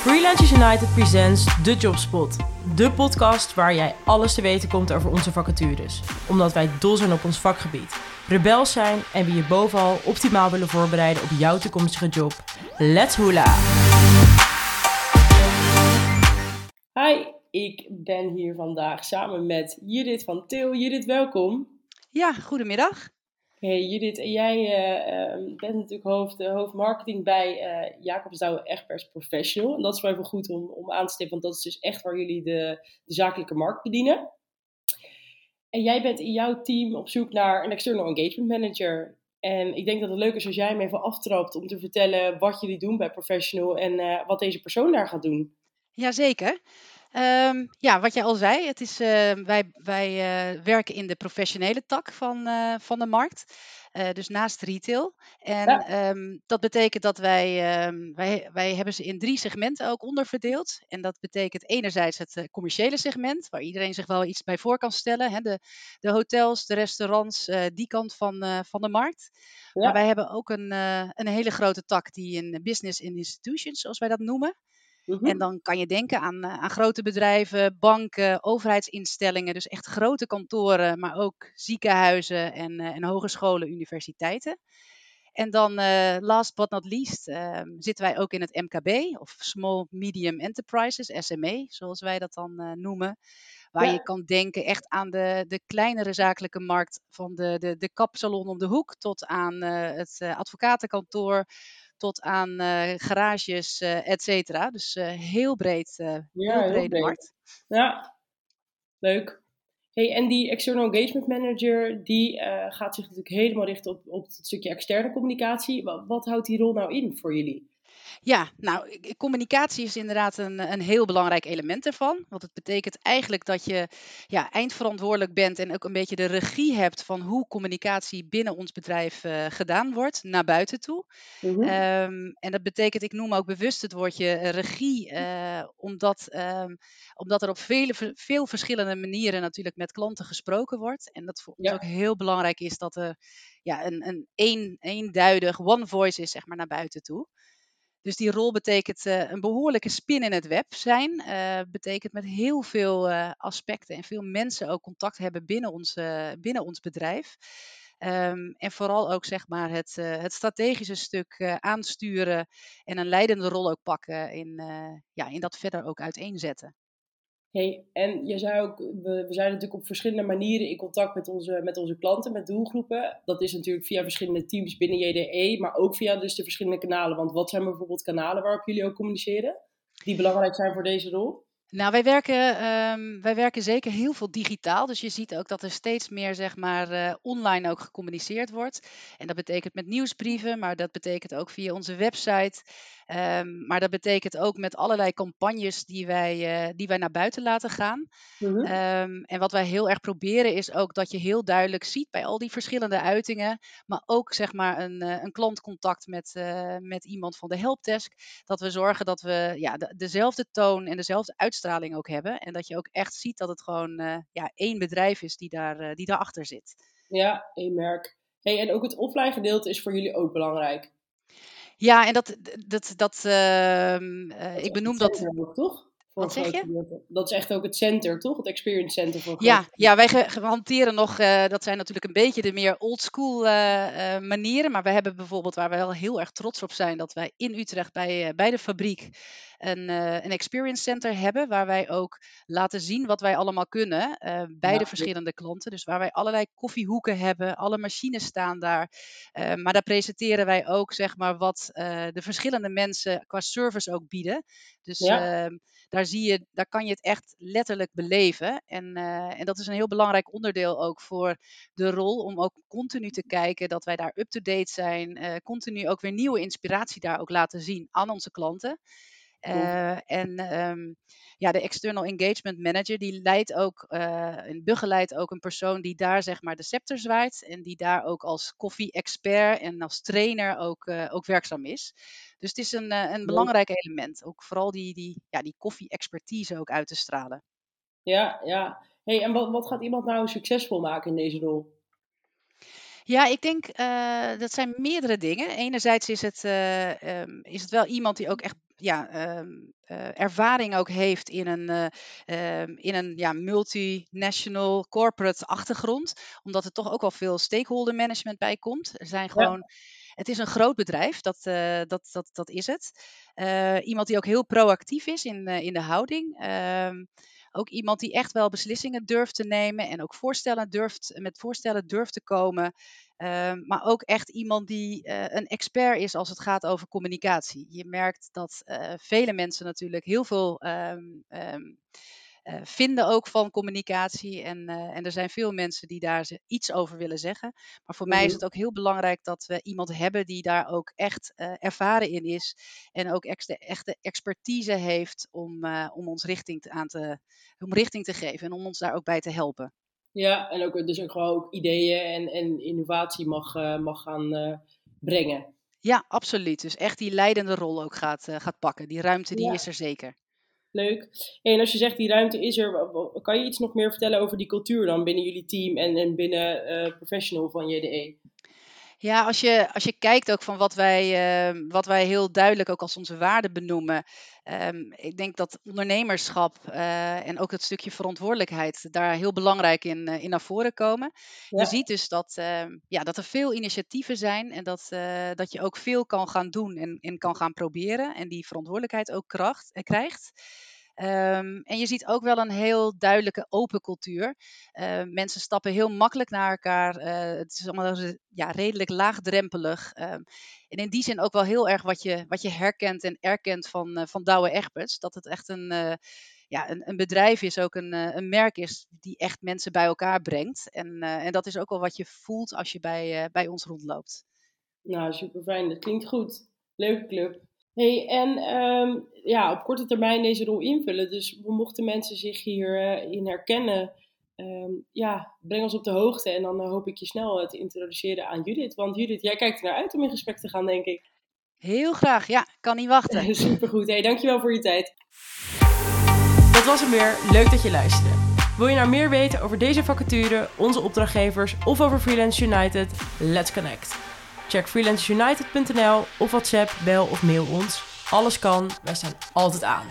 Freelancers United presents The Jobspot. De podcast waar jij alles te weten komt over onze vacatures. Omdat wij dol zijn op ons vakgebied. Rebels zijn en we je bovenal optimaal willen voorbereiden op jouw toekomstige job. Let's hula! Hi, ik ben hier vandaag samen met Judith van Til. Judith, welkom. Ja, goedemiddag. Hey Judith, jij uh, bent natuurlijk hoofd, uh, hoofdmarketing bij uh, Jacobs Douwe Professional. En dat is wel even goed om, om aan te stippen, want dat is dus echt waar jullie de, de zakelijke markt bedienen. En jij bent in jouw team op zoek naar een external engagement manager. En ik denk dat het leuk is als jij hem even aftrapt om te vertellen wat jullie doen bij Professional en wat deze persoon daar gaat doen. Jazeker. Um, ja, wat jij al zei, het is, uh, wij, wij uh, werken in de professionele tak van, uh, van de markt. dus naast retail. En ja. um, dat betekent dat wij, um, wij, wij hebben ze in drie segmenten ook onderverdeeld. En dat betekent enerzijds het commerciële segment, waar iedereen zich wel iets bij voor kan stellen. Hè, de, de hotels, de restaurants, die kant van, van de markt. Ja. Maar wij hebben ook een, een hele grote tak die in business and institutions, zoals wij dat noemen. En mhm. dan kan je denken aan, eh, aan grote bedrijven, banken, overheidsinstellingen, dus echt grote kantoren, maar ook ziekenhuizen en, uh, en hogescholen, universiteiten. En dan, uh, last but not least, uh, zitten wij ook in het MKB, of Small Medium Enterprises, SME, zoals wij dat dan uh, noemen. Waar ja. je kan denken echt aan de, de kleinere zakelijke markt, van de, de, de kapsalon om de hoek tot aan het advocatenkantoor, tot aan uh, garages, uh, et cetera. Dus uh, heel breed, ja, heel breed, breed. markt. Ja, leuk. Hey, en die external engagement manager, die gaat zich natuurlijk helemaal richten op, op het stukje externe communicatie. Wat, wat houdt die rol nou in voor jullie? Ja, nou, communicatie is inderdaad een, een heel belangrijk element ervan. Want het betekent eigenlijk dat je ja, eindverantwoordelijk bent en ook een beetje de regie hebt van hoe communicatie binnen ons bedrijf uh, gedaan wordt, naar buiten toe. Mm-hmm. Um, en dat betekent, ik noem ook bewust het woordje regie, uh, omdat, um, omdat er op vele, veel verschillende manieren natuurlijk met klanten gesproken wordt. En dat voor ons ook heel belangrijk is dat er ja, een, een een, eenduidig one voice is, zeg maar, naar buiten toe. Dus die rol betekent uh, een behoorlijke spin in het web zijn. Uh, betekent met heel veel uh, aspecten en veel mensen ook contact hebben binnen ons, binnen ons bedrijf. Um, en vooral ook zeg maar het, het strategische stuk aansturen en een leidende rol ook pakken in, ja, in dat verder ook uiteenzetten. Hey, en je zei ook, we, zijn natuurlijk op verschillende manieren in contact met onze, met onze klanten, met doelgroepen. Dat is natuurlijk via verschillende teams binnen JDE, maar ook via dus de verschillende kanalen. Want wat zijn bijvoorbeeld kanalen waarop jullie ook communiceren, die belangrijk zijn voor deze rol? Nou, wij werken, um, wij werken zeker heel veel digitaal. Dus je ziet ook dat er steeds meer zeg maar, uh, online ook gecommuniceerd wordt. En dat betekent met nieuwsbrieven, maar dat betekent ook via onze website. Um, maar dat betekent ook met allerlei campagnes die wij, uh, die wij naar buiten laten gaan. Mm-hmm. Um, en wat wij heel erg proberen is ook dat je heel duidelijk ziet bij al die verschillende uitingen, maar ook zeg maar een, uh, een klantcontact met, uh, met iemand van de helpdesk, dat we zorgen dat we ja, de, dezelfde toon en dezelfde uitstraling ook hebben. En dat je ook echt ziet dat het gewoon ja, één bedrijf is die, daar, die daarachter zit. Ja, één merk. Hey, en ook het offline gedeelte is voor jullie ook belangrijk. Ja, en dat, dat, dat, uh, uh, ik benoem dat. toch? Wat zeg je? Dat is echt ook het center, toch? Het experience center voor Ja, ja wij hanteren nog, uh, dat zijn natuurlijk een beetje de meer old school uh, uh, manieren. Maar we hebben bijvoorbeeld, waar we wel heel erg trots op zijn, dat wij in Utrecht bij, bij de fabriek een, een experience center hebben. Waar wij ook laten zien wat wij allemaal kunnen bij ja, de verschillende klanten. Dus waar wij allerlei koffiehoeken hebben, alle machines staan daar. maar daar presenteren wij ook, zeg maar, wat de verschillende mensen qua service ook bieden. Dus ja. Ehm, daar, zie je, daar kan je het echt letterlijk beleven. En, en dat is een heel belangrijk onderdeel ook voor de rol om ook continu te kijken dat wij daar up-to-date zijn. Uh, continu ook weer nieuwe inspiratie daar ook laten zien aan onze klanten. Uh, en um, ja, de external engagement manager die leidt ook uh, en begeleidt ook een persoon die daar zeg maar de scepter zwaait en die daar ook als koffie-expert en als trainer ook, uh, ook werkzaam is. Dus het is een, een belangrijk element, ook vooral die, die, ja, die koffie-expertise ook uit te stralen. Ja, ja. Hey, en wat, wat gaat iemand nou succesvol maken in deze rol? Ja, ik denk uh, dat zijn meerdere dingen. Enerzijds is het, uh, um, is het wel iemand die ook echt ja, ehm, ervaring ook heeft in een, ehm, in een ja, multinational corporate achtergrond. Omdat er toch ook wel veel stakeholder management bij komt. Er zijn gewoon. Het is een groot bedrijf, dat, dat, dat, dat is het. iemand die ook heel proactief is in, in de houding. Ehm, ook iemand die echt wel beslissingen durft te nemen en ook voorstellen durft, met voorstellen durft te komen. Ehm, maar ook echt iemand die uh, een expert is als het gaat over communicatie. Je merkt dat uh, vele mensen natuurlijk heel veel um, uh, vinden ook van communicatie. En, en er zijn veel mensen die daar iets over willen zeggen. Maar voor mij is het ook heel belangrijk dat we iemand hebben die daar ook echt ervaren in is. En ook echte, echte expertise heeft om, om ons richting te, aan te, om richting te geven en om ons daar ook bij te helpen. Ja, en ook, dus ook gewoon ook ideeën en, en innovatie mag, uh, mag gaan uh, brengen. Ja, absoluut. Dus echt die leidende rol ook gaat, uh, gaat pakken. Die ruimte die ja. is er zeker. Leuk. En als je zegt die ruimte is er, kan je iets nog meer vertellen over die cultuur dan binnen jullie team en, en binnen professional van JDE? Ja, als je, als je kijkt ook van wat wij, uh, wat wij heel duidelijk ook als onze waarde benoemen. Um, ik denk dat ondernemerschap uh, en ook het stukje verantwoordelijkheid daar heel belangrijk in, uh, in naar voren komen. Ja. Je ziet dus dat, ja, dat er veel initiatieven zijn en dat, dat je ook veel kan gaan doen en, en kan gaan proberen. En die verantwoordelijkheid ook kracht, krijgt. Um, en je ziet ook wel een heel duidelijke open cultuur. Uh, mensen stappen heel makkelijk naar elkaar. Uh, het is allemaal ja, redelijk laagdrempelig. Um, en in die zin ook wel heel erg wat je, wat je herkent en erkent van, uh, van Douwe Egberts. Dat het echt een, ja, een, een, bedrijf is, ook een, een merk is die echt mensen bij elkaar brengt. En, en dat is ook wel wat je voelt als je bij, bij ons rondloopt. Nou, super fijn. Dat klinkt goed. Leuke club. Hey, en um, ja, op korte termijn deze rol invullen. Dus mochten mensen zich hierin uh, herkennen, um, ja, breng ons op de hoogte. En dan uh, hoop ik je snel te introduceren aan Judith. Want Judith, jij kijkt er naar uit om in gesprek te gaan, denk ik. Heel graag, ja. Kan niet wachten. Supergoed. Hey, dankjewel voor je tijd. Dat was hem weer. Leuk dat je luisterde. Wil je nou meer weten over deze vacature, onze opdrachtgevers of over Freelance United? Let's connect. Check freelanceunited.nl of WhatsApp, bel of mail ons. Alles kan, wij staan altijd aan.